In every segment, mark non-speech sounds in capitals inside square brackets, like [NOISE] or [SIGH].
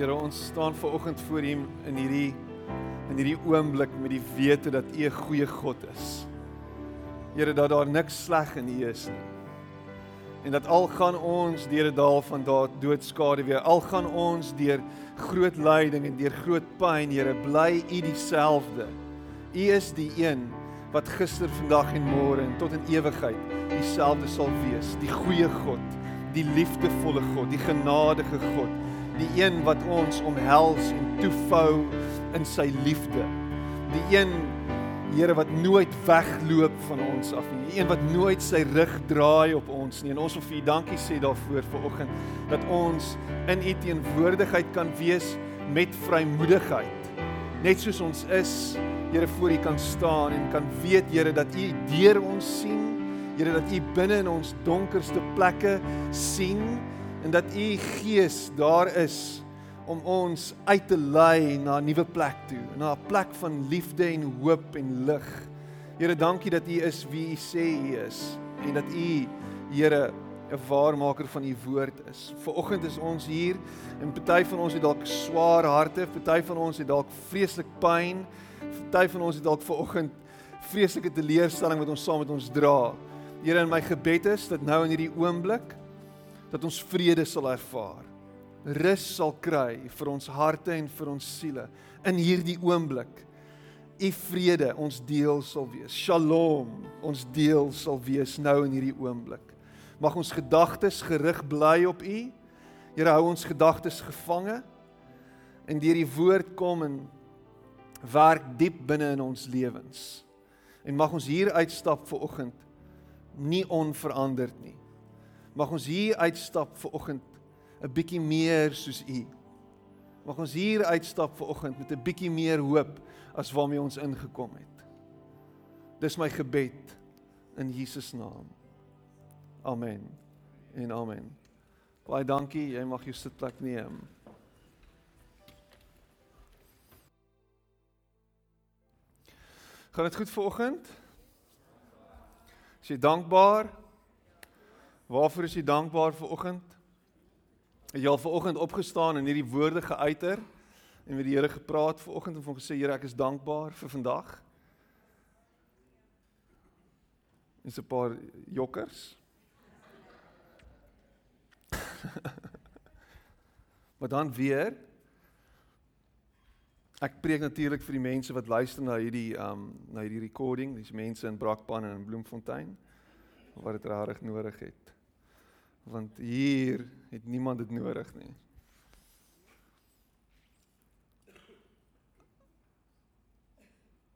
Here, ons staan ver oggend voor U in hierdie in hierdie oomblik met die wete dat U 'n goeie God is. Here, dat daar niks sleg in U is nie. En dat al gaan ons deur 'n dal van daad doodskade weer, al gaan ons deur groot lyding en deur groot pyn, Here, bly U dieselfde. U is die een wat gister, vandag en môre en tot in ewigheid dieselfde sal wees, die goeie God, die liefdevolle God, die genadige God die een wat ons omhels en toefou in sy liefde. Die een Here wat nooit wegloop van ons af nie. Die een wat nooit sy rug draai op ons nie. En ons wil vir U dankie sê daarvoor vanoggend dat ons in U teenwoordigheid kan wees met vrymoedigheid. Net soos ons is, Here voor U kan staan en kan weet Here dat U deur ons sien. Here dat U binne in ons donkerste plekke sien en dat u gees daar is om ons uit te lei na 'n nuwe plek toe, na 'n plek van liefde en hoop en lig. Here, dankie dat u is wie u sê u is en dat u, Here, 'n waarmaker van u woord is. Vanoggend is ons hier en party van ons het dalk swaar harte, party van ons het dalk vreeslik pyn, party van ons het dalk vanoggend vreeslike teleurstelling wat ons saam met ons dra. Here, in my gebed is dat nou in hierdie oomblik dat ons vrede sal ervaar. Rus sal kry vir ons harte en vir ons siele in hierdie oomblik. U vrede ons deel sal wees. Shalom ons deel sal wees nou in hierdie oomblik. Mag ons gedagtes gerig bly op U. Here hou ons gedagtes gevange en deur die woord kom en werk diep binne in ons lewens. En mag ons hier uitstap vir oggend nie onveranderd nie Mag ons hier uitstap ver oggend 'n bietjie meer soos U. Mag ons hier uitstap ver oggend met 'n bietjie meer hoop as waarmee ons ingekom het. Dis my gebed in Jesus naam. Amen. En amen. Baie dankie. Jy mag jou sitplek neem. Gaan dit goed ver oggend? Is jy dankbaar? Waarvoor is jy dankbaar vir oggend? Het jy al ver oggend opgestaan en hierdie woorde geuiter en met die Here gepraat ver oggend en hom gesê Here ek is dankbaar vir vandag? Is 'n paar jokkers. [LAUGHS] maar dan weer ek preek natuurlik vir die mense wat luister na hierdie um na hierdie recording, dis mense in Brakpan en in Bloemfontein wat dit regtig nodig het want hier het niemand dit nodig nie.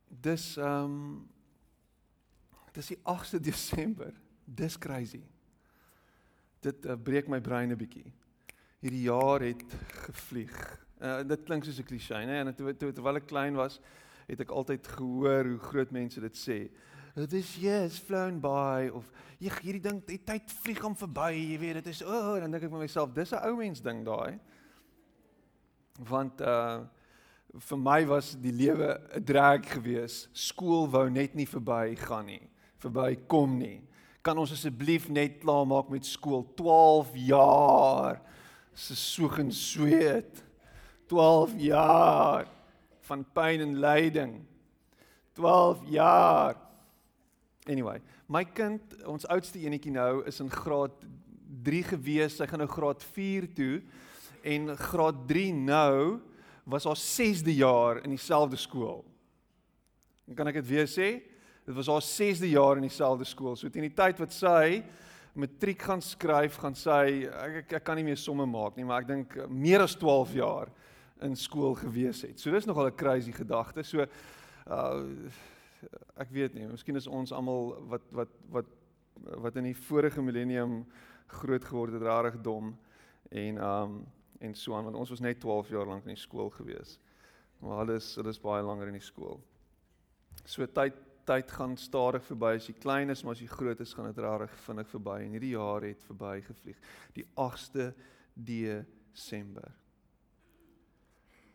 Dis ehm um, dis die 8de Desember. Dis crazy. Dit uh, breek my brein 'n bietjie. Hierdie jaar het gevlieg. Uh, dit klink soos 'n klise, né? En terwyl terwyl ek klein was, het ek altyd gehoor hoe groot mense dit sê dit is yes flown by of jy hierdie ding die tyd vlieg hom verby jy weet dit is o oh, dan dink ek vir myself dis 'n ou mens ding daai. Want uh vir my was die lewe 'n drag gewees. Skool wou net nie verby gaan nie verby kom nie. Kan ons asseblief net klaar maak met skool? 12 jaar se soeg en sweet. 12 jaar van pyn en lyding. 12 jaar Anyway, my kind, ons oudste enetjie nou is in graad 3 gewees. Sy gaan nou graad 4 toe en graad 3 nou was haar 6de jaar in dieselfde skool. En kan ek dit weer sê? Dit was haar 6de jaar in dieselfde skool. So teen die tyd wat sy matriek gaan skryf, gaan sy ek, ek, ek kan nie meer somme maak nie, maar ek dink meer as 12 jaar in skool gewees het. So dis nogal 'n crazy gedagte. So uh ek weet nie, miskien is ons almal wat wat wat wat in die vorige millennium groot geword het, rarig dom en um en so aan want ons was net 12 jaar lank in die skool gewees. Maar hulle is hulle is baie langer in die skool. So tyd tyd gaan stadig verby as jy klein is, maar as jy groot is, gaan dit rarig vinnig verby en hierdie jaar het verby gevlieg. Die 8ste Desember.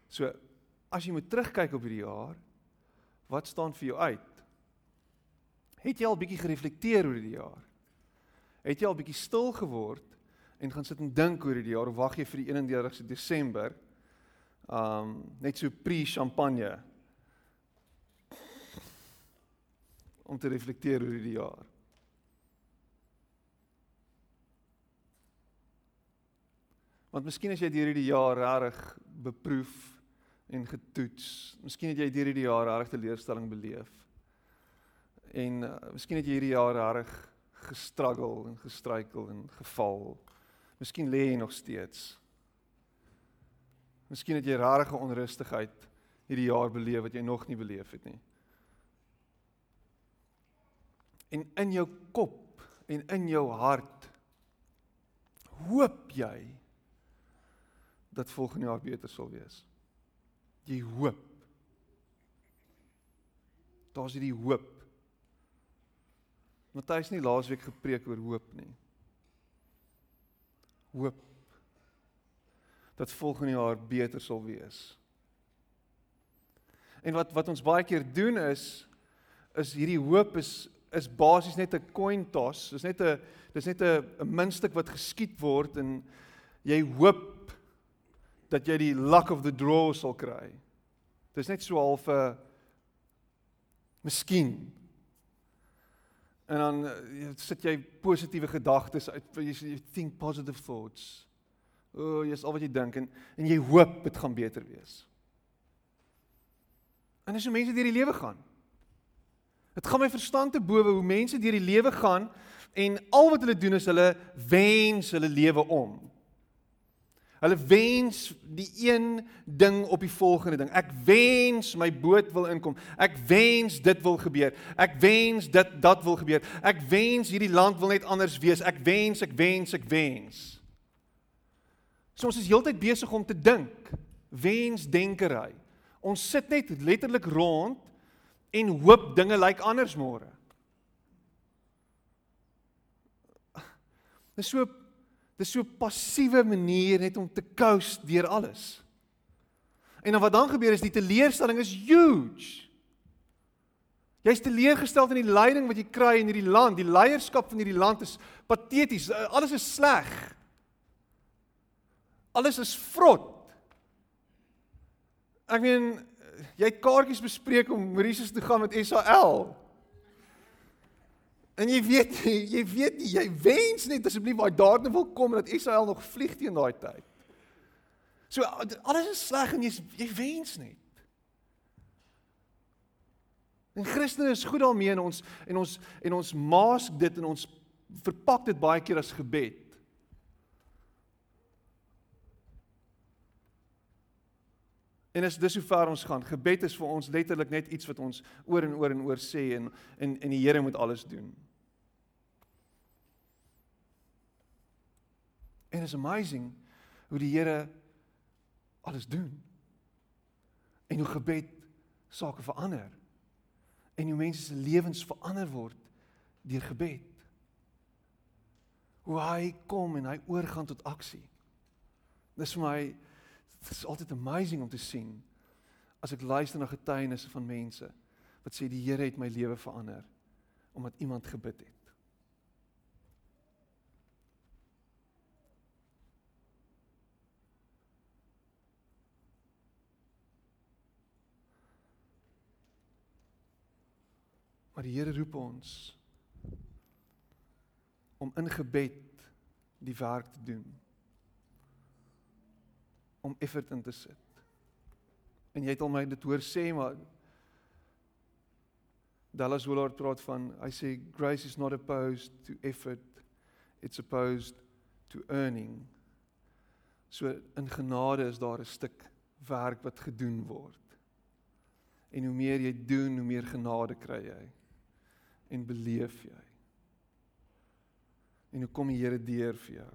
So as jy moet terugkyk op hierdie jaar, Wat staan vir jou uit? Het jy al bietjie gereflekteer oor die jaar? Het jy al bietjie stil geword en gaan sit en dink oor die jaar of wag jy vir die 31ste Desember Um net so pre-champagne om te reflekteer oor hierdie jaar. Want miskien as jy deur hierdie jaar regtig beproef en getoets, miskien het jy deur hierdie jaar regtig teleurstelling beleef. En uh, miskien het jy hierdie jaar regtig gestruggle en gestruikel en geval. Miskien lê jy nog steeds. Miskien het jy regtig onrustigheid hierdie jaar beleef wat jy nog nie beleef het nie. En in jou kop en in jou hart hoop jy dat volgende jaar beter sal wees. Jy hoop. Daar's hierdie hoop. Matthys nie laasweek gepreek oor hoop nie. Hoop dat volgende jaar beter sal wees. En wat wat ons baie keer doen is is hierdie hoop is is basies net 'n coin toss. Dis net 'n dis net 'n 'n muntstuk wat geskiet word en jy hoop dat jy die luck of the draw sal kry. Dis net so half 'n miskien. En dan jy, sit jy positiewe gedagtes uit jy, jy think positive thoughts. O, oh, jy's al wat jy dink en en jy hoop dit gaan beter wees. En dis hoe mense deur die lewe gaan. Dit gaan my verstand te bowe hoe mense deur die lewe gaan en al wat hulle doen is hulle wens hulle lewe om. Hulle wens die een ding op die volgende ding. Ek wens my boot wil inkom. Ek wens dit wil gebeur. Ek wens dit dat wil gebeur. Ek wens hierdie land wil net anders wees. Ek wens, ek wens, ek wens. So ons is heeltyd besig om te dink. Wensdenkery. Ons sit net letterlik rond en hoop dinge lyk anders môre. Dis so dis so passiewe manier net om te coast deur alles. En dan wat dan gebeur is die teleurstelling is huge. Jy's teleurgestel in die leiding wat jy kry in hierdie land. Die leierskap van hierdie land is pateties. Alles is sleg. Alles is vrot. Ek meen jy het kaartjies bespreek om Mauritius te gaan met SAL. En jy weet [LAUGHS] jy weet nie, jy wens net asseblief waar daarna wil kom dat SAL nog vlieg teen daai tyd. So alles is sleg en jy jy wens net. En Christene is goed daarmee en ons en ons en ons mask dit en ons verpak dit baie keer as gebed. En as dis hoe ver ons gaan, gebed is vir ons letterlik net iets wat ons oor en oor en oor sê en en en die Here moet alles doen. En is amazing hoe die Here alles doen. En hoe gebed sake verander. En hoe mense se lewens verander word deur gebed. Hoe hy kom en hy oorgaan tot aksie. Dis vir my Dit is altyd amazing om te sien as ek luister na getuienisse van mense wat sê die Here het my lewe verander omdat iemand gebid het. Maar die Here roep ons om in gebed die werk te doen om effort in te sit. En jy het al my dit hoor sê maar Dallas Willard praat van hy sê grace is not opposed to effort it's opposed to earning. So in genade is daar 'n stuk werk wat gedoen word. En hoe meer jy doen, hoe meer genade kry jy en beleef jy. En hoe kom die Here deur vir jou?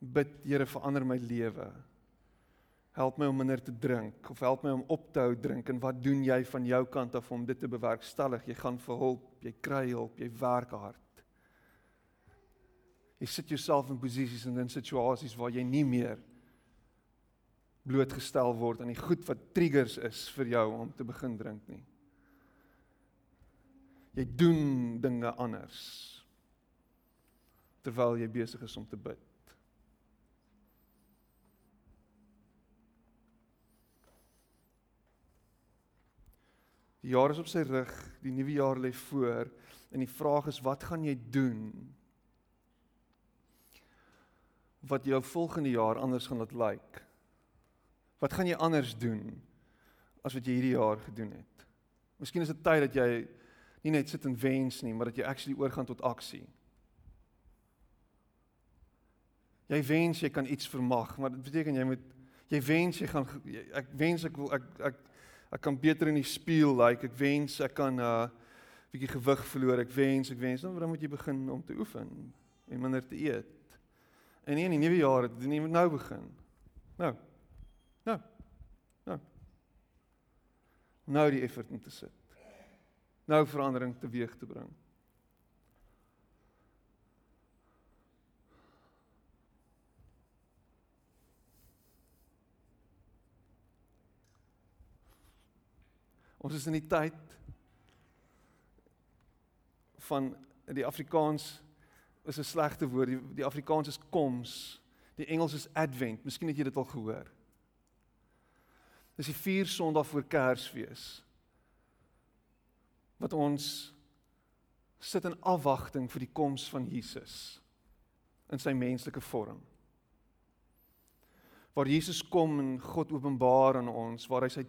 bid Here verander my lewe. Help my om minder te drink of help my om op te hou drink en wat doen jy van jou kant af om dit te bewerkstellig? Jy gaan vir hulp, jy kry hulp, jy werk hard. Jy sit jouself in posisies en in situasies waar jy nie meer blootgestel word aan die goed wat triggers is vir jou om te begin drink nie. Jy doen dinge anders terwyl jy besig is om te bid. Die jaar is op sy rug, die nuwe jaar lê voor en die vraag is wat gaan jy doen? Wat jou volgende jaar anders gaan laat lyk. Like? Wat gaan jy anders doen as wat jy hierdie jaar gedoen het? Miskien is dit tyd dat jy nie net sit en wens nie, maar dat jy actually oorgaan tot aksie. Jy wens jy kan iets vermag, maar dit beteken jy moet jy wens jy gaan ek wens ek wil ek ek ek kan beter in die spieël lyk. Like, ek wens ek kan 'n uh, bietjie gewig verloor. Ek wens, ek wens, dan moet jy begin om te oefen en minder te eet. En nie in die nuwe jaar, dit moet nou begin. Nou. Nou. Nou. Nou die effort om te sit. Nou verandering teweeg te bring. Ons is in die tyd van die Afrikaans is 'n slegte woord. Die, die Afrikaans is koms. Die Engels is advent. Miskien het jy dit al gehoor. Dis die vier Sondag voor Kersfees. Wat ons sit in afwagting vir die koms van Jesus in sy menslike vorm. Waar Jesus kom en God openbaar aan ons, waar hy sy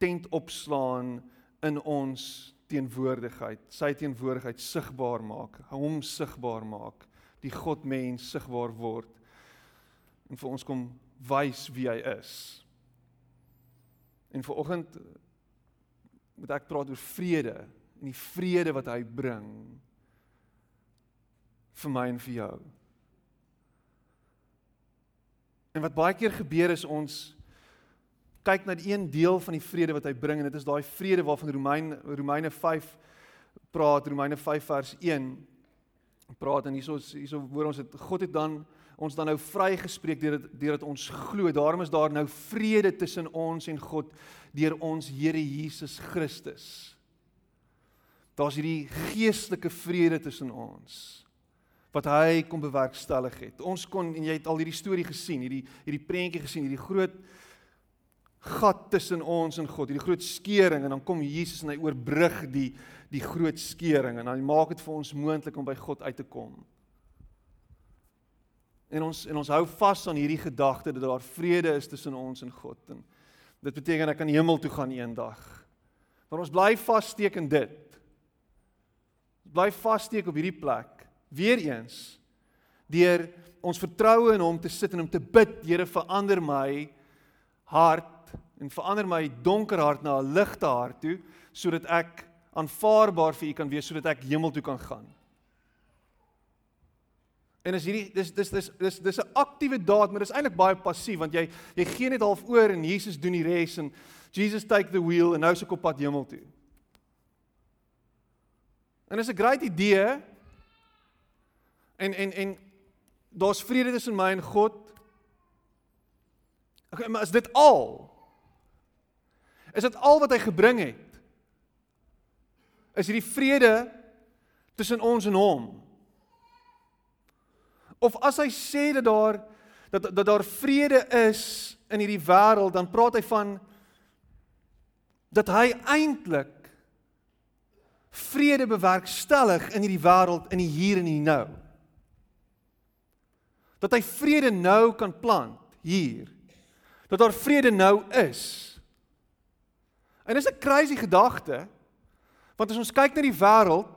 tent opslaan in ons teenwoordigheid, sy teenwoordigheid sigbaar maak, hom sigbaar maak, die God mens sigbaar word en vir ons kom wys wie hy is. En vir oggend moet ek praat oor vrede en die vrede wat hy bring vir my en vir jou. En wat baie keer gebeur is ons kyk na die een deel van die vrede wat hy bring en dit is daai vrede waarvan Romeine Romeine 5 praat Romeine 5 vers 1 praat en hierso hierso hoor ons dit God het dan ons dan nou vrygespreek deur deur dat ons glo. Daarom is daar nou vrede tussen ons en God deur ons Here Jesus Christus. Daar's hierdie geestelike vrede tussen ons wat hy kom bewerkstellig het. Ons kon en jy het al hierdie storie gesien hierdie hierdie prentjie gesien hierdie groot gat tussen ons en God, hierdie groot skeuring en dan kom Jesus en hy oorbrug die die groot skeuring en hy maak dit vir ons moontlik om by God uit te kom. En ons en ons hou vas aan hierdie gedagte dat daar vrede is tussen ons en God en dit beteken ek kan hemel toe gaan eendag. Maar ons bly vassteek in dit. Ons bly vassteek op hierdie plek. Weereens deur ons vertroue in hom te sit en hom te bid, Here verander my hart en verander my donker hart na 'n ligte hart toe sodat ek aanvaarbaar vir U kan wees sodat ek hemel toe kan gaan. En as hierdie dis dis dis dis dis 'n aktiewe daad, maar dis eintlik baie passief want jy jy gee net half oor en Jesus doen die res en Jesus take the wheel en nou is ek op pad hemel toe. En dis 'n great idee. En en en daar's vrede tussen my en God. Okay, maar is dit al? Is dit al wat hy gebring het? Is hierdie vrede tussen ons en hom? Of as hy sê dat daar dat dat daar vrede is in hierdie wêreld, dan praat hy van dat hy eintlik vrede bewerkstellig in hierdie wêreld in die hier en die nou. Dat hy vrede nou kan plant hier. Dat daar vrede nou is. En dis 'n crazy gedagte. Want as ons kyk na die wêreld,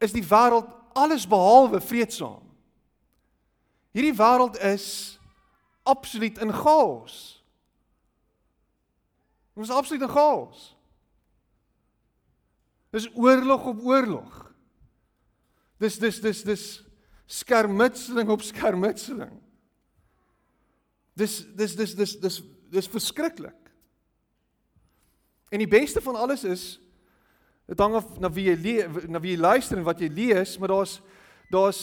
is die wêreld alles behalwe vreedsaam. Hierdie wêreld is absoluut in chaos. Ons is absoluut in chaos. Dis oorlog op oorlog. Dis dis dis dis skermutseling op skermutseling. Dis dis dis dis dis dis verskriklik. En die beste van alles is dit hang af na wie jy na wie jy luister en wat jy lees, maar daar's daar's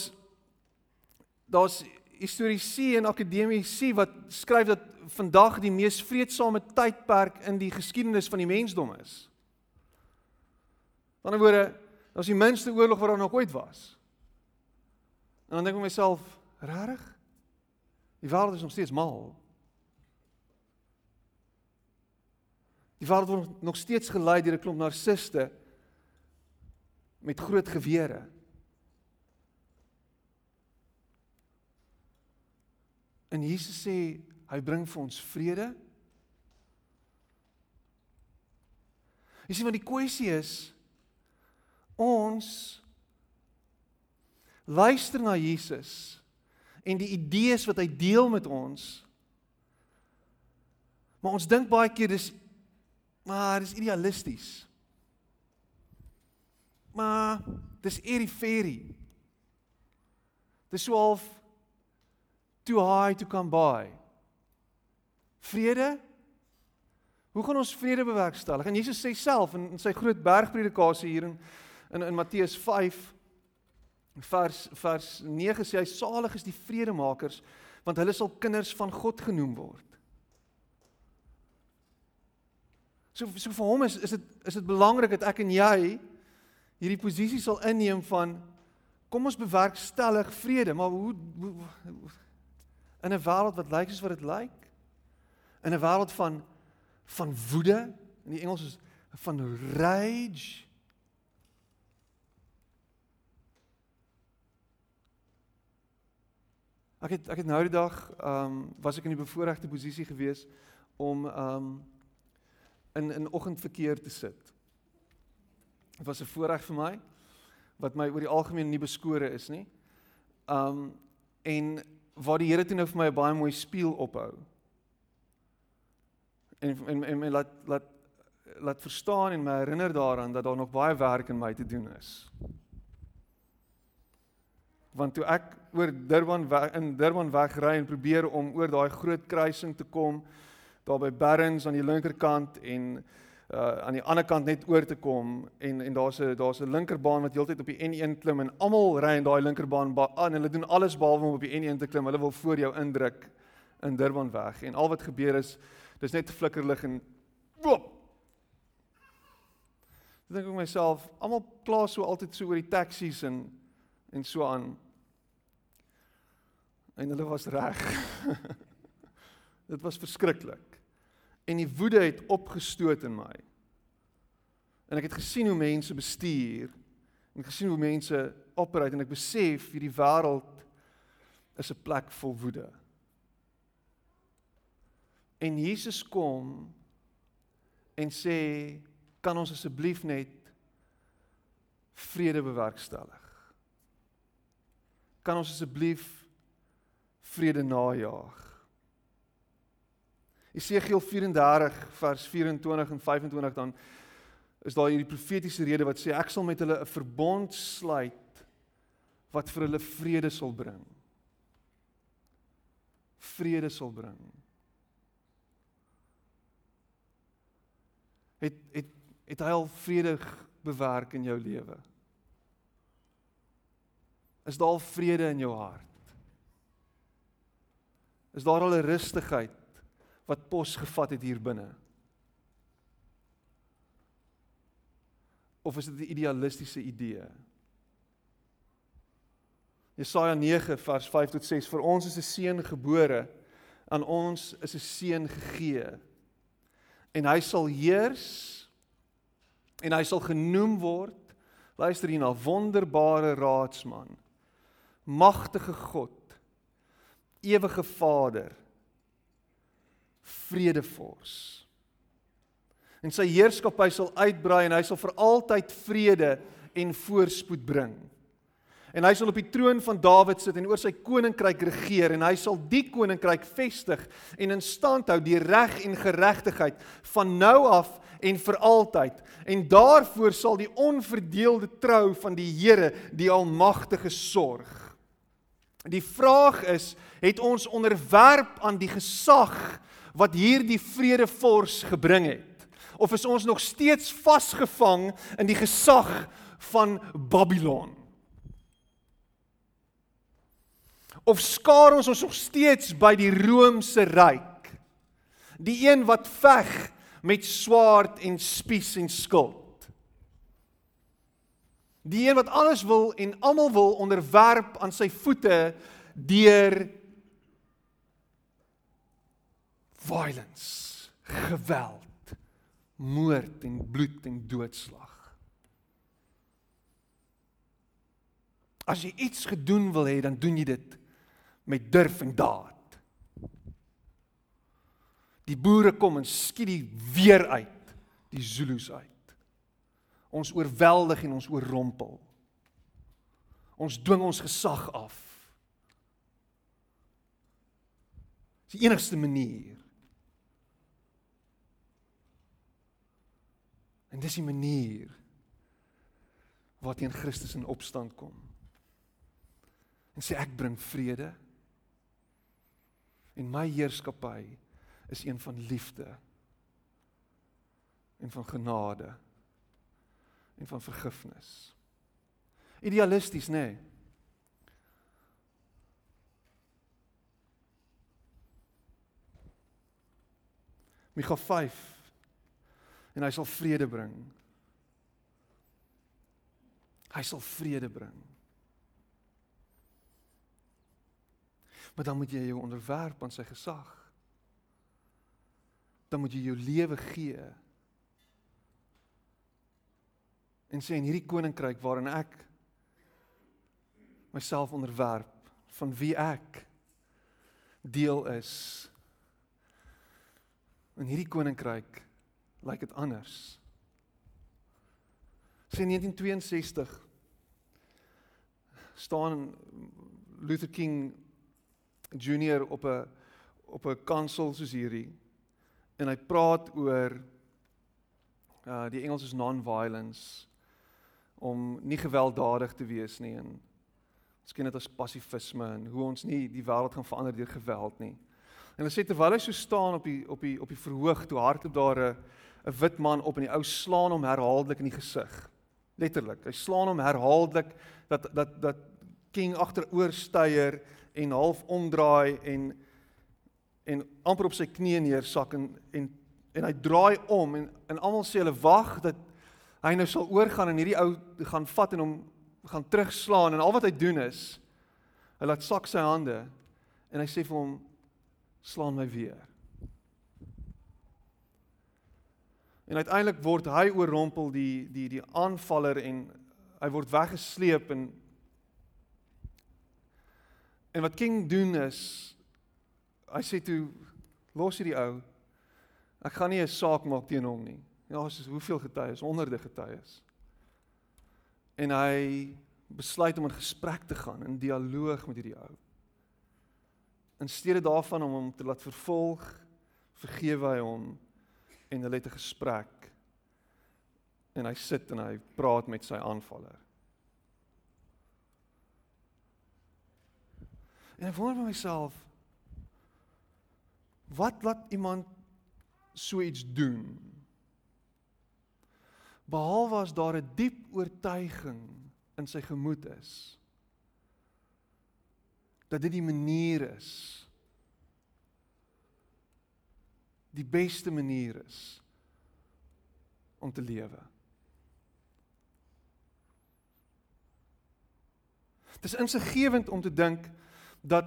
daar's historiese en akademiese wat skryf dat vandag die mees vredesame tydperk in die geskiedenis van die mensdom is. Aan die ander woorde, daar's die minste oorlog wat daar nog ooit was. En dan dink ek myself, regtig? Die wêreld is nog steeds mal. Die wêreld word nog steeds gelei deur 'n klomp narciste met groot gewere. En Jesus sê hy bring vir ons vrede. Jy sien wat die kwessie is ons luister na Jesus en die idees wat hy deel met ons maar ons dink baie keer dis maar dis idealisties maar dis airy fairy dis so half too high to come by vrede Hoe gaan ons vrede bewerkstellig? En Jesus sê self in, in sy groot bergpredikasie hier in in, in Matteus 5 vers vers 9 sê hy salig is die vredemakers want hulle sal kinders van God genoem word. So so vir hom is is dit is dit belangrik dat ek en jy hierdie posisie sal inneem van kom ons bewerkstellig vrede, maar hoe, hoe in 'n wêreld wat lyk soos wat dit lyk? In 'n wêreld van van woede in die Engels is van rage Ek het ek het nou die dag ehm um, was ek in die bevoordeelde posisie gewees om ehm um, in in oggendverkeer te sit. Dit was 'n voorreg vir my wat my oor die algemeen nie beskore is nie. Ehm um, en waar die Here toe nou vir my 'n baie mooi spieël ophou en en en, en laat laat laat verstaan en my herinner daaraan dat daar nog baie werk in my te doen is. Want toe ek oor Durban weg, in Durban wegry en probeer om oor daai groot kruising te kom daar by Barrens aan die linkerkant en uh aan die ander kant net oor te kom en en daar's 'n daar's 'n linkerbaan wat heeltyd op die N1 klim en almal ry in daai linkerbaan aan hulle doen alles behalwe om op die N1 te klim. Hulle wil voor jou indruk in Durban weg en al wat gebeur is Dis net flikkerlig en boop. Ek dink ek myself, almal kla so altyd so oor die taksies en en so aan. En hulle was reg. [LAUGHS] Dit was verskriklik. En die woede het opgestoot in my. En ek het gesien hoe mense bestuur en gesien hoe mense operate en ek besef hierdie wêreld is 'n plek vol woede. En Jesus kom en sê, kan ons asseblief net vrede bewerkstellig? Kan ons asseblief vrede najaag? Esegiel 34 vers 24 en 25 dan is daar hierdie profetiese rede wat sê ek sal met hulle 'n verbond sluit wat vir hulle vrede sal bring. Vrede sal bring. het het het hy al vrede bewerk in jou lewe? Is daar al vrede in jou hart? Is daar al 'n rustigheid wat pos gevat het hier binne? Of is dit 'n idealistiese idee? Jesaja 9 vers 5 tot 6 vir ons is 'n seun gebore aan ons is 'n seun gegee en hy sal heers en hy sal genoem word luister hier na wonderbare raadsman magtige God ewige Vader vredevors en sy heerskappy sal uitbrei en hy sal vir altyd vrede en voorspoed bring En hy sal op die troon van Dawid sit en oor sy koninkryk regeer en hy sal die koninkryk vestig en in stand hou deur reg en geregtigheid van nou af en vir altyd. En daarvoor sal die onverdeelde trou van die Here, die almagtige sorg. Die vraag is, het ons onderwerp aan die gesag wat hierdie vredevors gebring het? Of is ons nog steeds vasgevang in die gesag van Babylon? of skaar ons ons nog steeds by die Romeinse ryk? Die een wat veg met swaard en spies en skild. Die een wat alles wil en almal wil onderwerp aan sy voete deur violence, geweld, moord en bloed en doodslag. As jy iets gedoen wil hê, dan doen jy dit met durf en daad. Die boere kom en skiet die weer uit, die Zulus uit. Ons oorweldig en ons oorrompel. Ons dwing ons gesag af. Dis die enigste manier. En dis die manier waarteen Christus in opstand kom. En sê ek bring vrede. En my heerskappy is een van liefde en van genade en van vergifnis. Idealisties, nê? Nee. Micha 5 en hy sal vrede bring. Hy sal vrede bring. Maar dan moet jy jou onderwerp aan sy gesag. Dan moet jy jou lewe gee. En sê in hierdie koninkryk waarin ek myself onderwerp van wie ek deel is In hierdie koninkryk lyk dit anders. Sê 1962 staan Luther King Junior op 'n op 'n kansel soos hierdie en hy praat oor uh die Engels is non-violence om nie gewelddadig te wees nie en ons ken dit as pasifisme en hoe ons nie die wêreld gaan verander deur geweld nie. En hulle sê terwyl hy so staan op die op die op die verhoog toe hardloop daar 'n 'n wit man op en die ou slaan hom herhaaldelik in die gesig. Letterlik. Hy slaan hom herhaaldelik dat dat dat King agteroor styer en half omdraai en en amper op sy knieë neersak en en en hy draai om en en almal sê hulle wag dat hy nou sal oorgaan en hierdie ou gaan vat en hom gaan terugslaan en al wat hy doen is hy laat sak sy hande en hy sê vir hom slaan my weer. En uiteindelik word hy oorrompel die die die aanvaller en hy word weggesleep en en wat King doen is hy sê toe los hierdie ou. Ek gaan nie 'n saak maak teen hom nie. Ja, ons is hoeveel getuies, honderde getuies. En hy besluit om in gesprek te gaan, in dialoog met hierdie ou. In steede daarvan om hom te laat vervolg, vergewe hy hom en hulle het 'n gesprek. En hy sit en hy praat met sy aanvaller. En ek wonder vir myself wat laat iemand so iets doen? Behalwe as daar 'n diep oortuiging in sy gemoed is dat dit die manier is die beste manier is om te lewe. Dit is insiggewend om te dink dat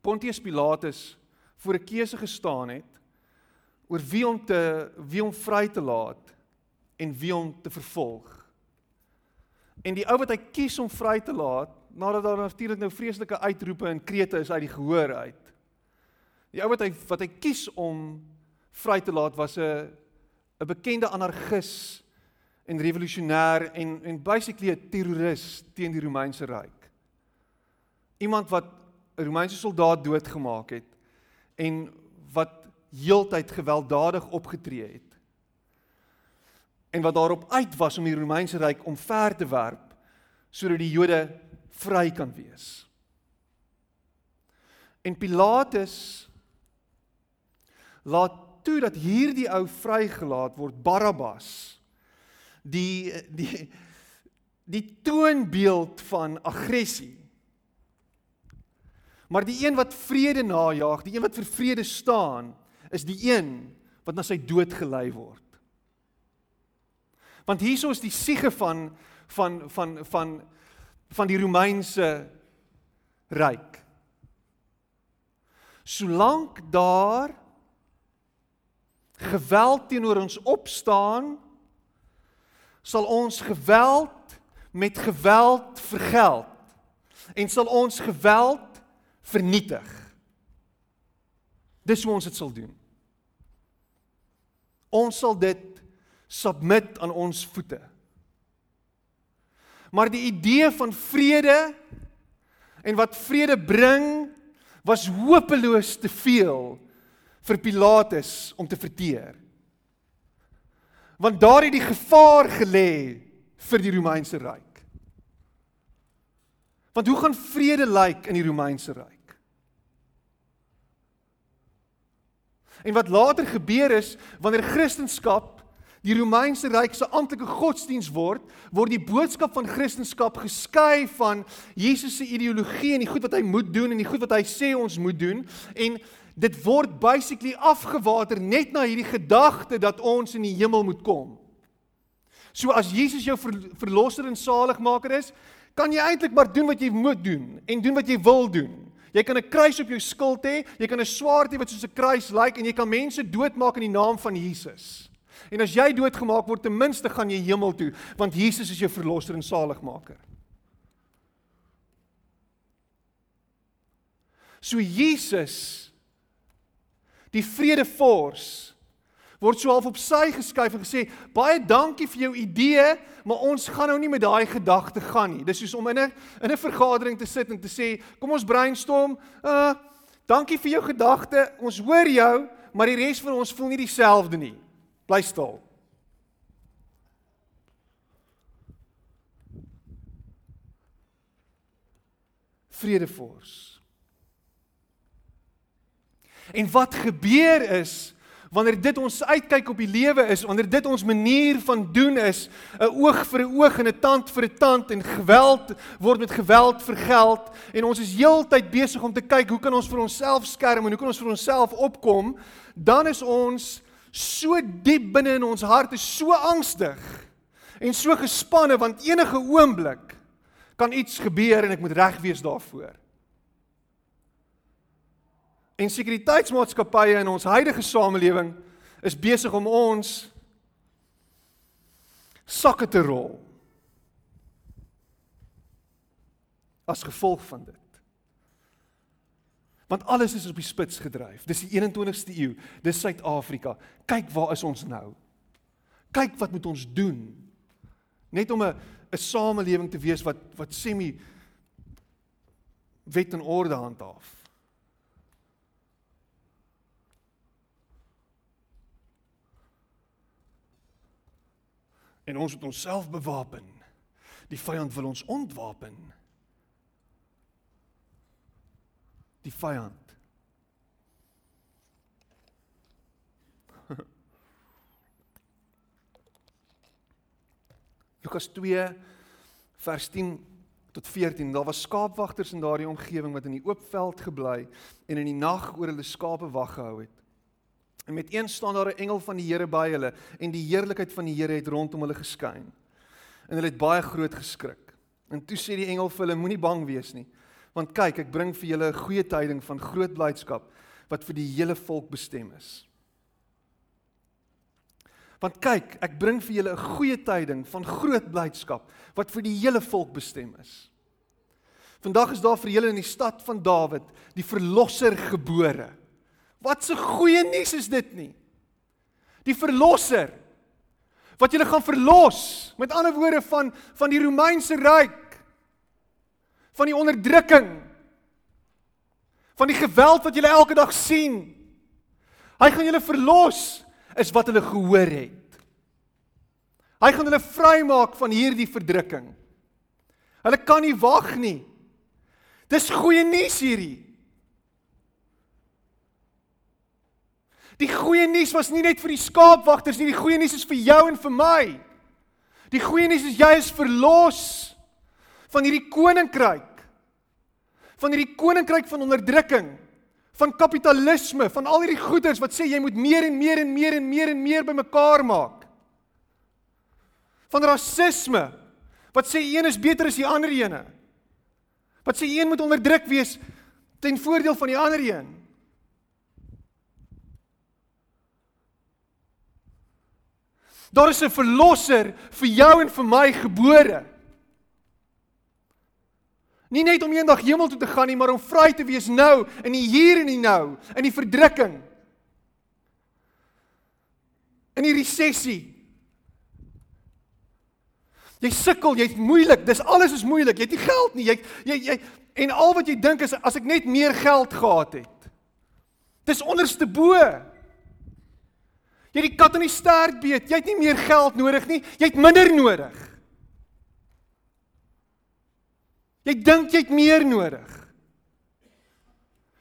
Pontius Pilatus voor 'n keuse gestaan het oor wie om te wie om vry te laat en wie om te vervolg. En die ou wat hy kies om vry te laat, nadat daar natuurlik nou vreeslike uitroepe en krete is uit die gehoor uit. Die ou wat hy wat hy kies om vry te laat was 'n 'n bekende anargis en revolusionêr en en basically 'n terroris teen die Romeinse ryk. Iemand wat 'n Romeinse soldaat doodgemaak het en wat heeltyd gewelddadig opgetree het. En wat daarop uit was om die Romeinse ryk omver te werp sodat die Jode vry kan wees. En Pilatus laat toe dat hierdie ou vrygelaat word Barabbas die die die toonbeeld van aggressie. Maar die een wat vrede najag, die een wat vir vrede staan, is die een wat na sy dood gelei word. Want hierso is die siege van van van van van die Romeinse ryk. Solank daar geweld teenoor ons opstaan, sal ons geweld met geweld vergeld en sal ons geweld vernietig. Dis hoe ons dit sal doen. Ons sal dit submit aan ons voete. Maar die idee van vrede en wat vrede bring was hopeloos te veel vir Pilatus om te verteer. Want daar het die gevaar gelê vir die Romeinse ryk. Want hoe gaan vrede lyk in die Romeinse ryk? En wat later gebeur is wanneer Christendom die Romeinse ryk se amptelike godsdiens word, word die boodskap van Christendom geskei van Jesus se ideologie en die goed wat hy moet doen en die goed wat hy sê ons moet doen en dit word basically afgewater net na hierdie gedagte dat ons in die hemel moet kom. So as Jesus jou verlosser en saligmaker is, kan jy eintlik maar doen wat jy moet doen en doen wat jy wil doen. Jy kan 'n kruis op jou skild hê, jy kan 'n swaard hê wat soos 'n kruis lyk en jy kan mense doodmaak in die naam van Jesus. En as jy doodgemaak word, ten minste gaan jy hemel toe, want Jesus is jou verlosser en saligmaker. So Jesus die vredevors word so half op sy geskuif en gesê baie dankie vir jou idee, maar ons gaan nou nie met daai gedagte gaan nie. Dis soos om in 'n in 'n vergadering te sit en te sê, kom ons brainstorm. Uh dankie vir jou gedagte. Ons hoor jou, maar die res van ons voel nie dieselfde nie. Bly stil. Vredevors. En wat gebeur is wanneer dit ons uitkyk op die lewe is, wanneer dit ons manier van doen is, 'n oog vir 'n oog en 'n tand vir 'n tand en geweld word met geweld vergeld en ons is heeltyd besig om te kyk hoe kan ons vir onsself skerm en hoe kan ons vir onsself opkom, dan is ons so diep binne in ons harte so angstig en so gespanne want enige oomblik kan iets gebeur en ek moet reg wees daarvoor. En sekuriteitsmaatskappye in ons huidige samelewing is besig om ons sakke te rol. As gevolg van dit. Want alles is op die spits gedryf. Dis die 21ste eeu. Dis Suid-Afrika. Kyk waar is ons nou? Kyk wat moet ons doen? Net om 'n 'n samelewing te wees wat wat semi wet en orde handhaaf. En ons moet onsself bewapen. Die vyand wil ons ontwapen. Die vyand. [LAUGHS] Lukas 2 vers 10 tot 14. Daar was skaapwagters in daardie omgewing wat in die oop veld gebly en in die nag oor hulle skape wag gehou het. En met een staan daar 'n engel van die Here by hulle en die heerlikheid van die Here het rondom hulle geskyn. En hulle het baie groot geskrik. En toe sê die engel vir hulle: Moenie bang wees nie, want kyk, ek bring vir julle 'n goeie tyding van groot blydskap wat vir die hele volk bestem is. Want kyk, ek bring vir julle 'n goeie tyding van groot blydskap wat vir die hele volk bestem is. Vandag is daar vir julle in die stad van Dawid die verlosser gebore. Wat 'n goeie nuus is dit nie? Die verlosser wat julle gaan verlos, met ander woorde van van die Romeinse ryk van die onderdrukking van die geweld wat julle elke dag sien. Hy gaan julle verlos is wat hulle gehoor het. Hy gaan hulle vrymaak van hierdie verdrukking. Hulle kan nie wag nie. Dis goeie nuus hierdie. Die goeie nuus was nie net vir die skaapwagters nie, die goeie nuus is vir jou en vir my. Die goeie nuus is jy is verlos van hierdie koninkryk. Van hierdie koninkryk van onderdrukking, van kapitalisme, van al hierdie goederes wat sê jy moet meer en meer en meer en meer en meer bymekaar maak. Van rasisme wat sê een is beter as die ander ene. Wat sê een moet onderdruk wees ten voordeel van die ander een. Daar is 'n verlosser vir jou en vir my gebore. Nie net om eendag hemel toe te gaan nie, maar om vry te wees nou, in die hier en die nou, in die verdrukking. In die resessie. Jy sukkel, jy's moeilik, dis alles is moeilik. Jy het nie geld nie. Jy jy jy en al wat jy dink is as ek net meer geld gehad het. Dis onderste bo. Jy het die kat in die stert beet. Jy het nie meer geld nodig nie. Jy het minder nodig. Jy dink jy het meer nodig.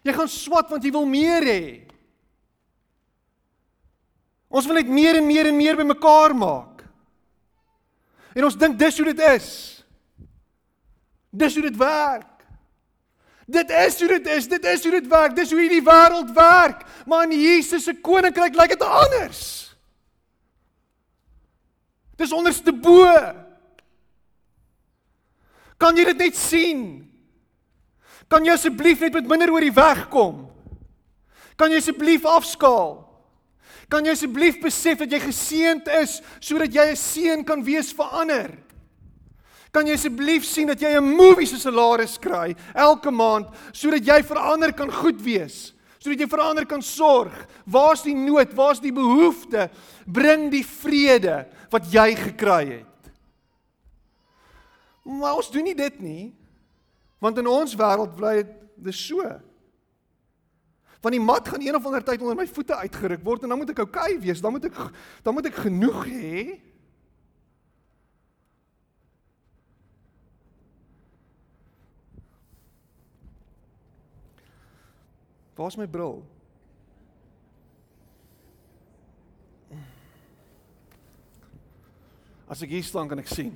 Jy gaan swat want jy wil meer hê. Ons wil net meer en meer en meer bymekaar maak. En ons dink dis hoe dit is. Dis hoe dit werk. Dit is hoe dit is. Dit is hoe dit werk. Dis hoe hierdie wêreld werk. Maar in Jesus se koninkryk lyk dit anders. Dis onderste bo. Kan jy dit net sien? Kan jy asseblief net met minder oor die weg kom? Kan jy asseblief afskaal? Kan jy asseblief besef dat jy geseënd is sodat jy 'n seën kan wees vir ander? Kan jy asseblief sien dat jy 'n movie se salaris kry elke maand sodat jy vir ander kan goed wees? Sodat jy vir ander kan sorg. Waar's die nood? Waar's die behoefte? Bring die vrede wat jy gekry het. Maar ons doen nie dit nie. Want in ons wêreld bly dit so. Van die mat gaan een of ander tyd onder my voete uitgeruk word en dan moet ek oukei okay wees, dan moet ek dan moet ek genoeg hê. Waar's my bril? As ek hier staan kan ek sien.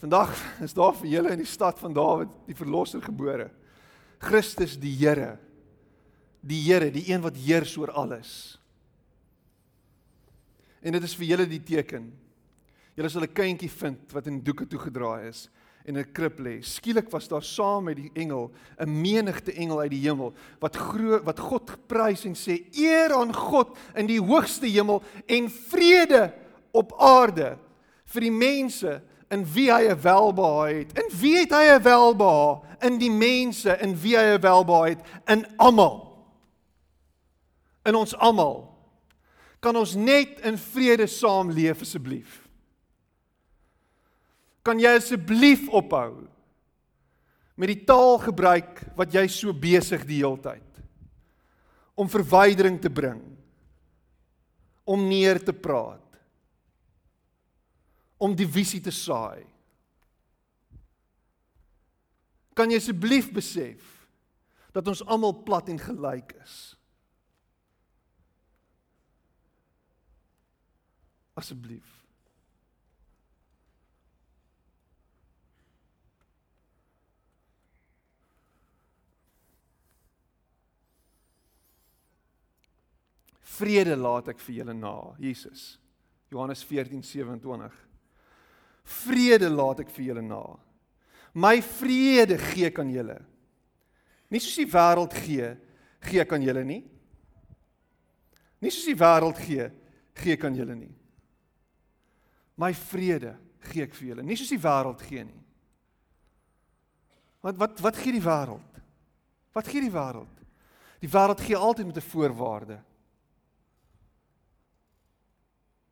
Vandag is daar vir julle in die stad van Dawid die verlosser gebore. Christus die Here. Die Here, die een wat heers oor alles. En dit is vir julle die teken. Julle sal 'n kindjie vind wat in doeke toegedraai is en 'n krib lê. Skielik was daar saam met die engel 'n menigte engel uit die hemel wat groot wat God geprys en sê eer aan God in die hoogste hemel en vrede op aarde vir die mense in wie hy 'n welbehae het. In wie het hy 'n welbehae? In die mense in wie hy 'n welbehae het, in almal. In ons almal. Kan ons net in vrede saamleef asseblief? Kan jy asseblief ophou met die taal gebruik wat jy so besig die hele tyd om verwydering te bring om neer te praat om divisie te saai. Kan jy asseblief besef dat ons almal plat en gelyk is? Asseblief. Vrede laat ek vir julle na, Jesus. Johannes 14:27 Vrede laat ek vir julle na. My vrede gee ek aan julle. Nie soos die wêreld gee, gee ek aan julle nie. Nie soos die wêreld gee, gee ek aan julle nie. My vrede gee ek vir julle, nie soos die wêreld gee nie. Wat wat wat gee die wêreld? Wat gee die wêreld? Die wêreld gee altyd met 'n voorwaarde.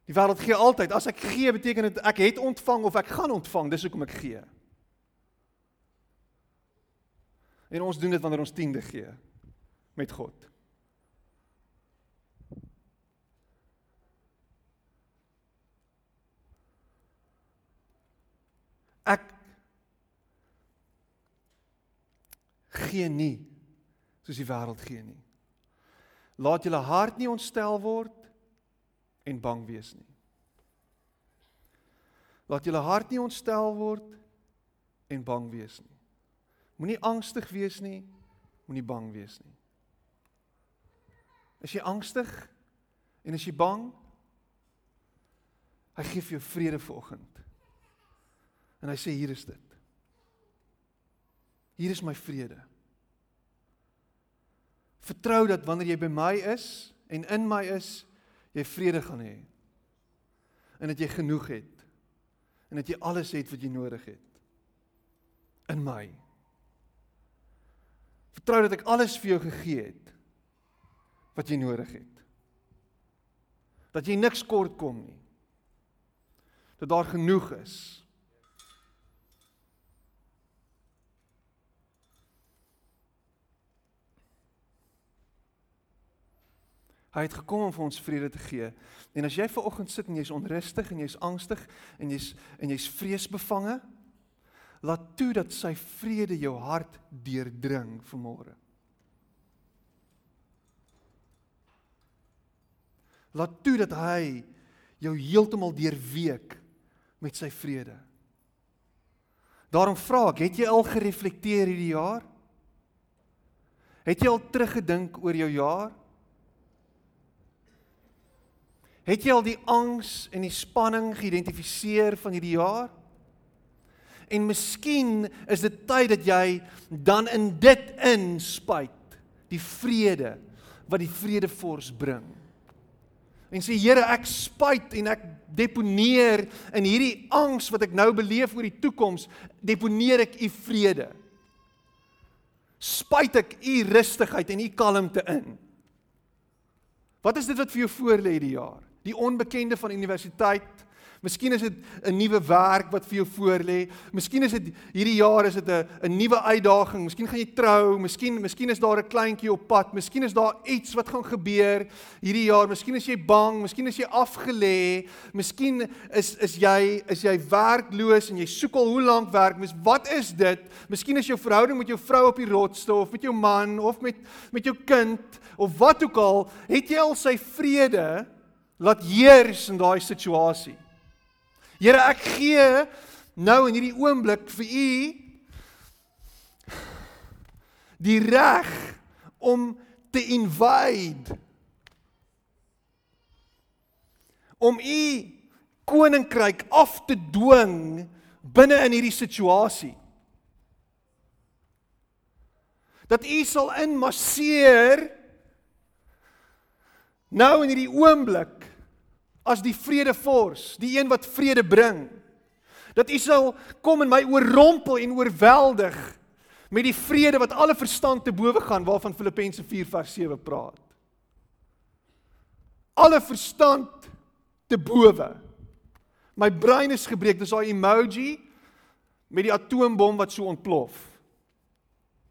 Die wêreld gee altyd. As ek gee, beteken dit ek het ontvang of ek gaan ontvang. Dis hoekom ek gee. En ons doen dit wanneer ons tiende gee met God. Ek gee nie soos die wêreld gee nie. Laat julle hart nie ontstel word en bang wees nie. Laat julle hart nie ontstel word en bang wees nie. Moenie angstig wees nie, moenie bang wees nie. Is jy angstig en is jy bang? Hy gee vir jou vrede vanoggend. En hy sê hier is dit. Hier is my vrede. Vertrou dat wanneer jy by my is en in my is, jy vrede gaan hê. en dat jy genoeg het en dat jy alles het wat jy nodig het in my. Vertrou dat ek alles vir jou gegee het wat jy nodig het. Dat jy niks kort kom nie. Dat daar genoeg is. Hy het gekom om vir ons vrede te gee. En as jy ver oggend sit en jy's onrustig en jy's angstig en jy's en jy's vreesbevange, laat toe dat sy vrede jou hart deurdring vanmôre. Laat toe dat hy jou heeltemal deurweek met sy vrede. Daarom vra ek, het jy al gereflekteer hierdie jaar? Het jy al teruggedink oor jou jaar? Het jy al die angs en die spanning geïdentifiseer van hierdie jaar? En miskien is dit tyd dat jy dan in dit inspuit die vrede wat die vredefors bring. En sê Here, ek spuit en ek deponeer in hierdie angs wat ek nou beleef oor die toekoms, deponeer ek u vrede. Spuit ek u rustigheid en u kalmte in. Wat is dit wat vir jou voorlê hierdie jaar? Die onbekende van universiteit. Miskien is dit 'n nuwe werk wat vir jou voorlê. Miskien is dit hierdie jaar is dit 'n 'n nuwe uitdaging. Miskien gaan jy trou, miskien miskien is daar 'n kleintjie op pad. Miskien is daar iets wat gaan gebeur hierdie jaar. Miskien is jy bang, miskien is jy afgelê. Miskien is is jy is jy werkloos en jy soek al hoe lank werk. Mis wat is dit? Miskien is jou verhouding met jou vrou op die rotste of met jou man of met met jou kind of wat ook al, het jy al sy vrede? Laat heers in daai situasie. Here, ek gee nou in hierdie oomblik vir u die reg om te invade om u koninkryk af te dwing binne in hierdie situasie. Dat u sal inmasseer nou in hierdie oomblik as die vredevors, die een wat vrede bring. Dat U sal kom en my oorrompel en oorweldig met die vrede wat alle verstand te bowe gaan waarvan Filippense 4 vers 7 praat. Alle verstand te bowe. My brein is gebreek, dis daai emoji met die atoombom wat so ontplof.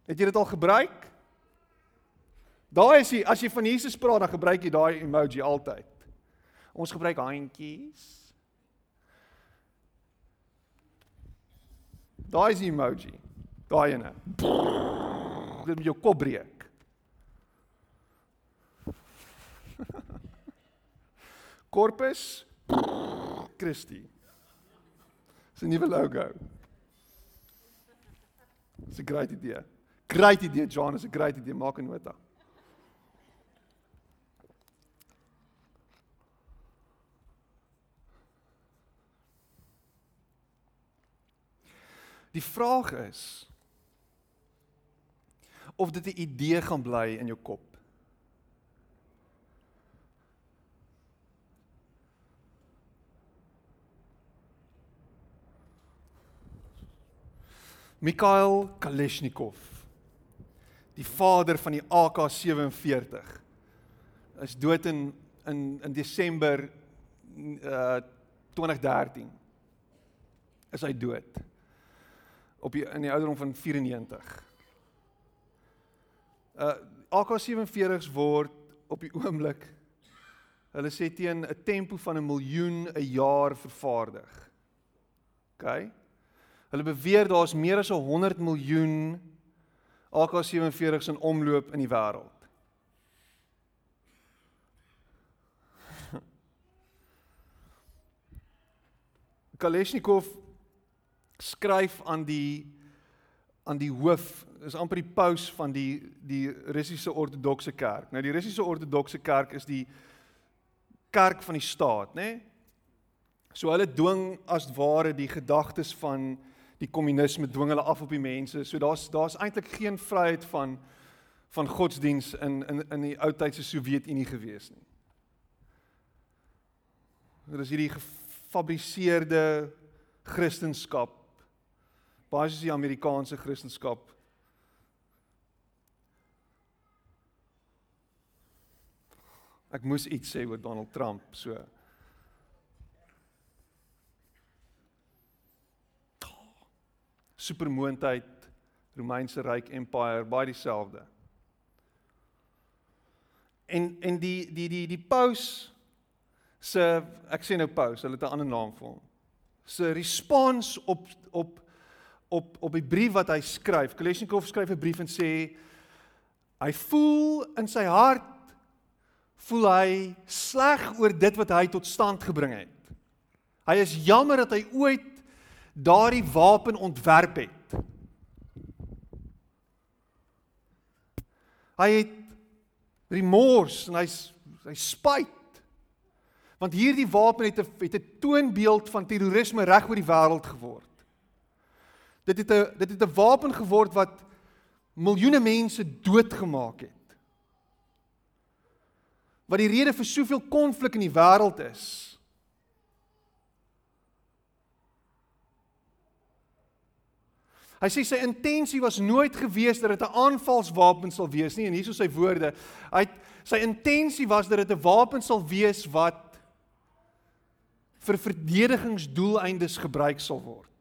Het jy dit al gebruik? Daai is die as jy van Jesus praat, dan gebruik jy daai emoji altyd. Ons gebruik handjies. Daai is die emoji. Daai ene. Dit met jou kop breek. [LAUGHS] Corpus Christi. Dis 'n nuwe logo. Dis 'n great idee. Great idee, John, is 'n great idee. Maak 'n nota. Die vraag is of dit 'n idee gaan bly in jou kop. Mikhail Kalashnikov, die vader van die AK47, is dood in in in Desember uh 2013. Is hy dood? Op die in die ouderdom van 94. Uh AK47s word op die oomblik hulle sê teen 'n tempo van 'n miljoen 'n jaar vervaardig. OK. Hulle beweer daar's meer as 100 miljoen AK47s in omloop in die wêreld. [LAUGHS] Kalashnikov skryf aan die aan die hoof is amper die paus van die die Russiese Ortodokse Kerk. Nou die Russiese Ortodokse Kerk is die kerk van die staat, nê? Nee? So hulle dwing as ware die gedagtes van die kommunisme dwing hulle af op die mense. So daar's daar's eintlik geen vryheid van van godsdiens in in in die ou tydse Sowjetunie gewees nie. Dit is hierdie gefabriseerde kristendom. Basies die Amerikaanse kristendom. Ek moes iets sê oor Donald Trump, so. Supermoondheid, Romeinse Ryk Empire, baie dieselfde. En en die die die die paus se ek sê nou paus, hulle het 'n ander naam vir hom. Se respons op op op op die brief wat hy skryf. Kolesnikov skryf 'n brief en sê hy voel in sy hart voel hy sleg oor dit wat hy tot stand gebring het. Hy is jammer dat hy ooit daardie wapen ontwerp het. Hy het remors en hy's hy spyt. Want hierdie wapen het 'n het 'n toonbeeld van terrorisme reg oor die wêreld geword. Dit het 'n dit het 'n wapen geword wat miljoene mense doodgemaak het. Wat die rede vir soveel konflik in die wêreld is. Hy sê sy intensie was nooit gewees dat dit 'n aanvalswapen sal wees nie en hier is sy woorde. Hy sy intensie was dat dit 'n wapen sal wees wat vir verdedigingsdoeleindes gebruik sal word.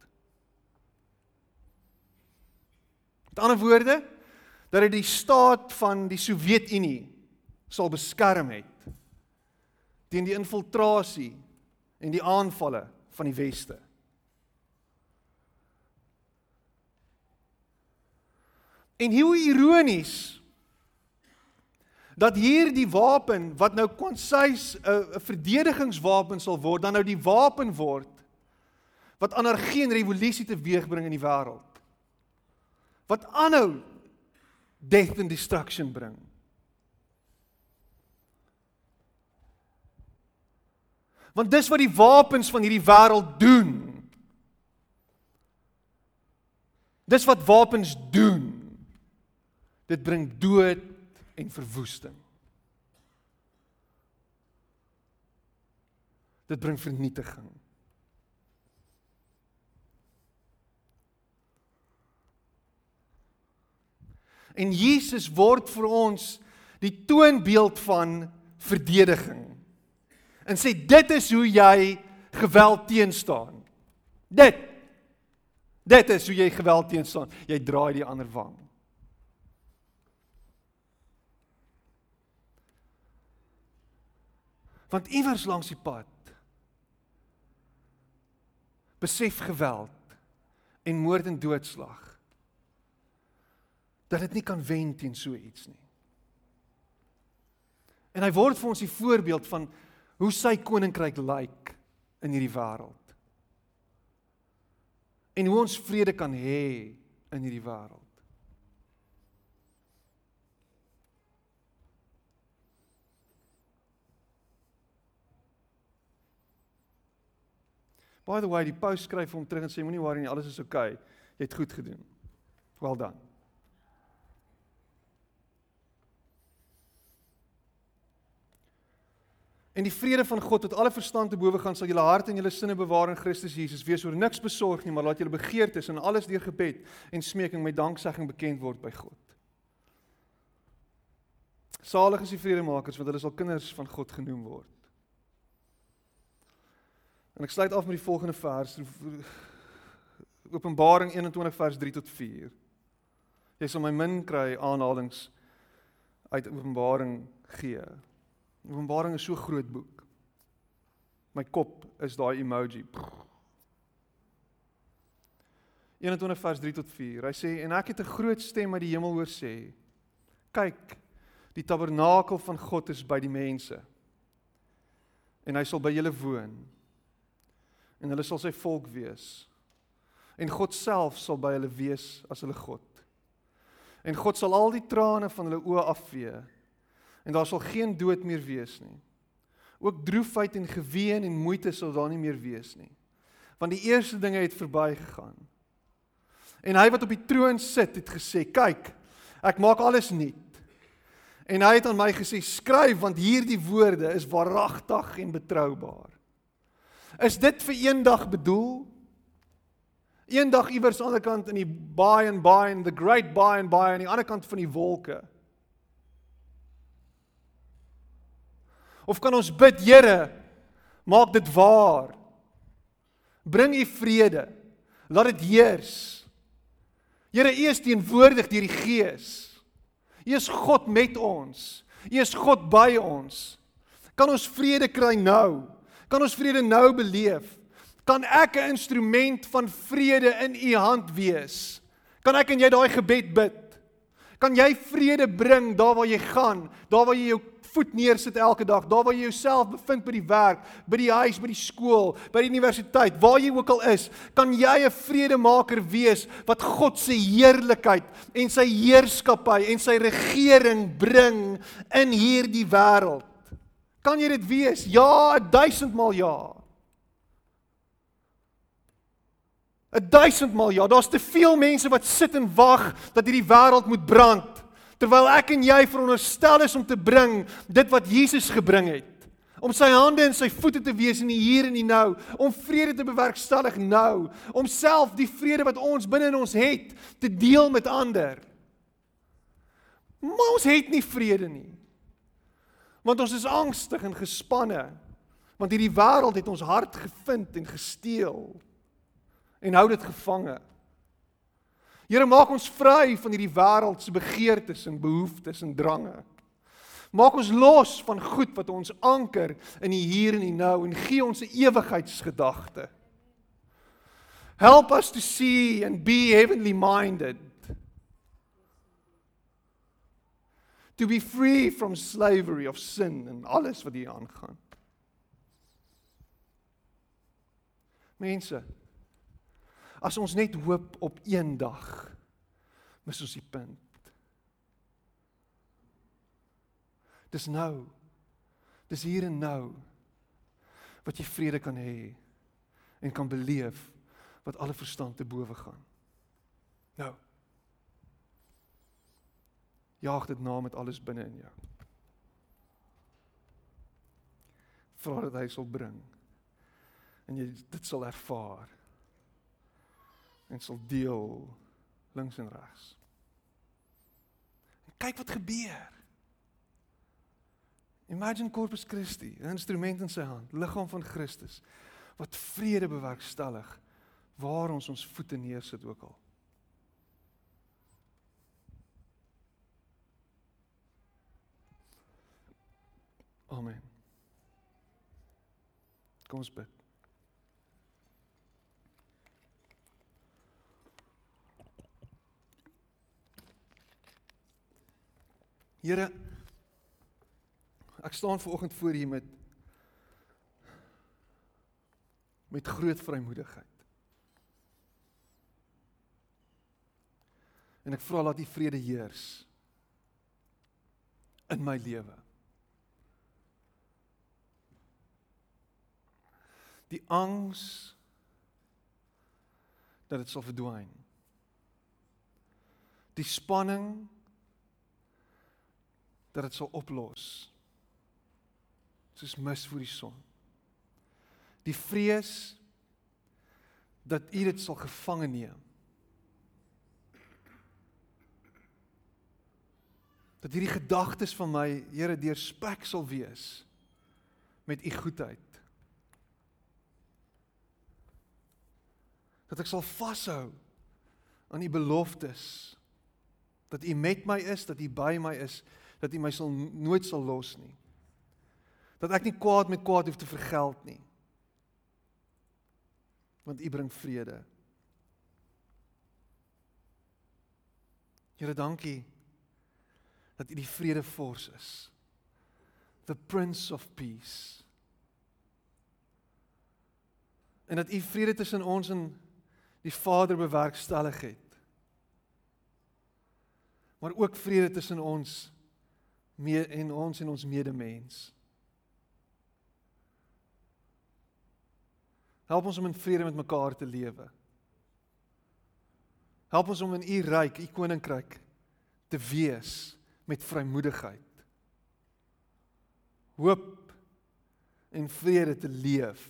Met ander woorde, dat dit die staat van die Sowjetunie sal beskerm het teen die infiltrasie en die aanvalle van die weste. En hoe ironies dat hierdie wapen wat nou konsys 'n verdedigingswapen sal word, dan nou die wapen word wat anargie en revolusie teweegbring in die wêreld. Wat aanhou death and destruction bring. Want dis wat die wapens van hierdie wêreld doen. Dis wat wapens doen. Dit bring dood en verwoesting. Dit bring vernietiging. En Jesus word vir ons die toonbeeld van verdediging. En sê dit is hoe jy geweld teenstaan. Dit Dit is hoe jy geweld teenstaan. Jy draai die ander wang. Want iewers langs die pad besef geweld en moord en doodslag dat dit nie kan wen teen so iets nie. En hy word vir ons die voorbeeld van hoe sy koninkryk lyk in hierdie wêreld. En hoe ons vrede kan hê in hierdie wêreld. By the way, die paus skryf hom terug en sê moenie worry nie, alles is oukei. Okay. Jy het goed gedoen. Well done. En die vrede van God wat alle verstand te bowe gaan sal julle harte en julle sinne bewaar in Christus Jesus. Wees oor niks besorg nie, maar laat julle begeertes en alles deur gebed en smeking met danksegging bekend word by God. Salig is die vredemakers want hulle sal kinders van God genoem word. En ek sluit af met die volgende vers. Openbaring 21 vers 3 tot 4. Jy sal my min kry aanhalings uit Openbaring gee. Openbaring is so groot boek. My kop is daai emoji. 21 vers 3 tot 4. Hy sê en ek het 'n groot stem uit die hemel hoor sê: Kyk, die tabernakel van God is by die mense. En hy sal by julle woon en hulle sal sy volk wees. En God self sal by hulle wees as hulle God. En God sal al die trane van hulle oë afvee. En daar sal geen dood meer wees nie. Ook droefheid en geween en moeite sal daar nie meer wees nie. Want die eerste dinge het verbygegaan. En hy wat op die troon sit het gesê: "Kyk, ek maak alles nuut." En hy het aan my gesê: "Skryf want hierdie woorde is waaragtig en betroubaar." Is dit vir eendag bedoel? Eendag iewers aan die ander kant in die baie en baie en the great baie en baie aan die ander kant van die wolke. Of kan ons bid, Here, maak dit waar. Bring u vrede. Laat dit heers. Here, u is teenwoordig deur die Gees. U is God met ons. U is God by ons. Kan ons vrede kry nou? Kan ons vrede nou beleef? Kan ek 'n instrument van vrede in u hand wees? Kan ek en jy daai gebed bid? Kan jy vrede bring daar waar jy gaan, daar waar jy jou voet neersit elke dag, daar waar jy jouself bevind by die werk, by die huis, by die skool, by die universiteit, waar jy ook al is, kan jy 'n vredemaker wees wat God se heerlikheid en sy heerskappy en sy regering bring in hierdie wêreld. Kan jy dit wees? Ja, 1000 maal ja. 1000 maal ja. Daar's te veel mense wat sit en wag dat hierdie wêreld moet brand terwyl ek en jy veronderstel is om te bring dit wat Jesus gebring het. Om sy hande en sy voete te wees in die hier en die nou. Om vrede te bewerkstellig nou. Om self die vrede wat ons binne in ons het te deel met ander. Maar ons het nie vrede nie. Want ons is angstig en gespanne. Want hierdie wêreld het ons hart gevind en gesteel. En hou dit gevange Here maak ons vry van hierdie wêreld se begeertes en behoeftes en drange. Maak ons los van goed wat ons anker in die hier en die nou en gee ons 'n ewigheidsgedagte. Help us to see and be heavenly minded. To be free from slavery of sin en alles wat hier aangaan. Mense, As ons net hoop op een dag, mis ons die punt. Dis nou. Dis hier en nou wat jy vrede kan hê en kan beleef wat alle verstand te bowe gaan. Nou. Jaag dit na met alles binne in jou. Vra dat hy sal bring en jy dit sal ervaar en sal deel links en regs. En kyk wat gebeur. Imagine Corpus Christi, 'n instrument in sy hand, liggaam van Christus wat vrede bewerkstellig waar ons ons voete neersit ook al. Amen. Kom ons bid. Here ek staan ver oggend voor U met met groot vrymoedigheid. En ek vra dat U vrede heers in my lewe. Die angs dat dit sal verdwyn. Die spanning dat dit sal oplos. Soos mis voor die son. Die vrees dat U dit sal gevange neem. Dat hierdie gedagtes van my, Here, deurspek sal wees met U goedheid. Dat ek sal vashou aan U beloftes. Dat U met my is, dat U by my is dat U my sal nooit sal los nie. Dat ek nie kwaad met kwaad hoef te vergeld nie. Want U bring vrede. Here, dankie dat U die vredevors is. The Prince of Peace. En dat U vrede tussen ons en die Vader bewerkstellig het. Maar ook vrede tussen ons mee en ons en ons medemens. Help ons om in vrede met mekaar te lewe. Help ons om in u ryk, u koninkryk te wees met vrymoedigheid. Hoop en vrede te leef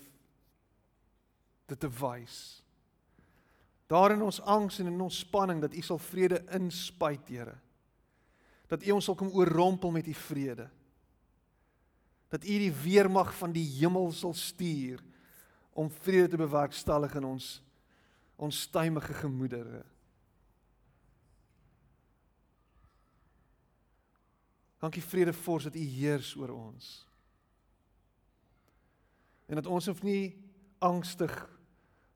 dit te wys. Daar in ons angs en in ons spanning dat U sal vrede inspuit, Here. Dat U ons sal kom oorrompel met U vrede. Dat U die weermag van die hemel sal stuur om vrede te bewerkstellig in ons ons stuimige gemoedere. Dankie vrede vors dat U heers oor ons. En dat ons hoef nie angstig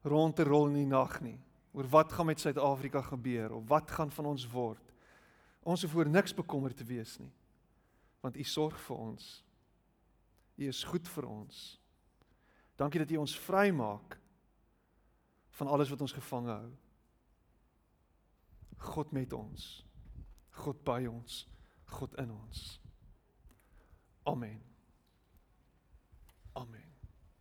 rond te rol in die nag nie oor wat gaan met Suid-Afrika gebeur of wat gaan van ons word. Ons hoef oor niks bekommerd te wees nie. Want U sorg vir ons. U is goed vir ons. Dankie dat U ons vrymaak van alles wat ons gevange hou. God met ons. God by ons. God in ons. Amen. Amen.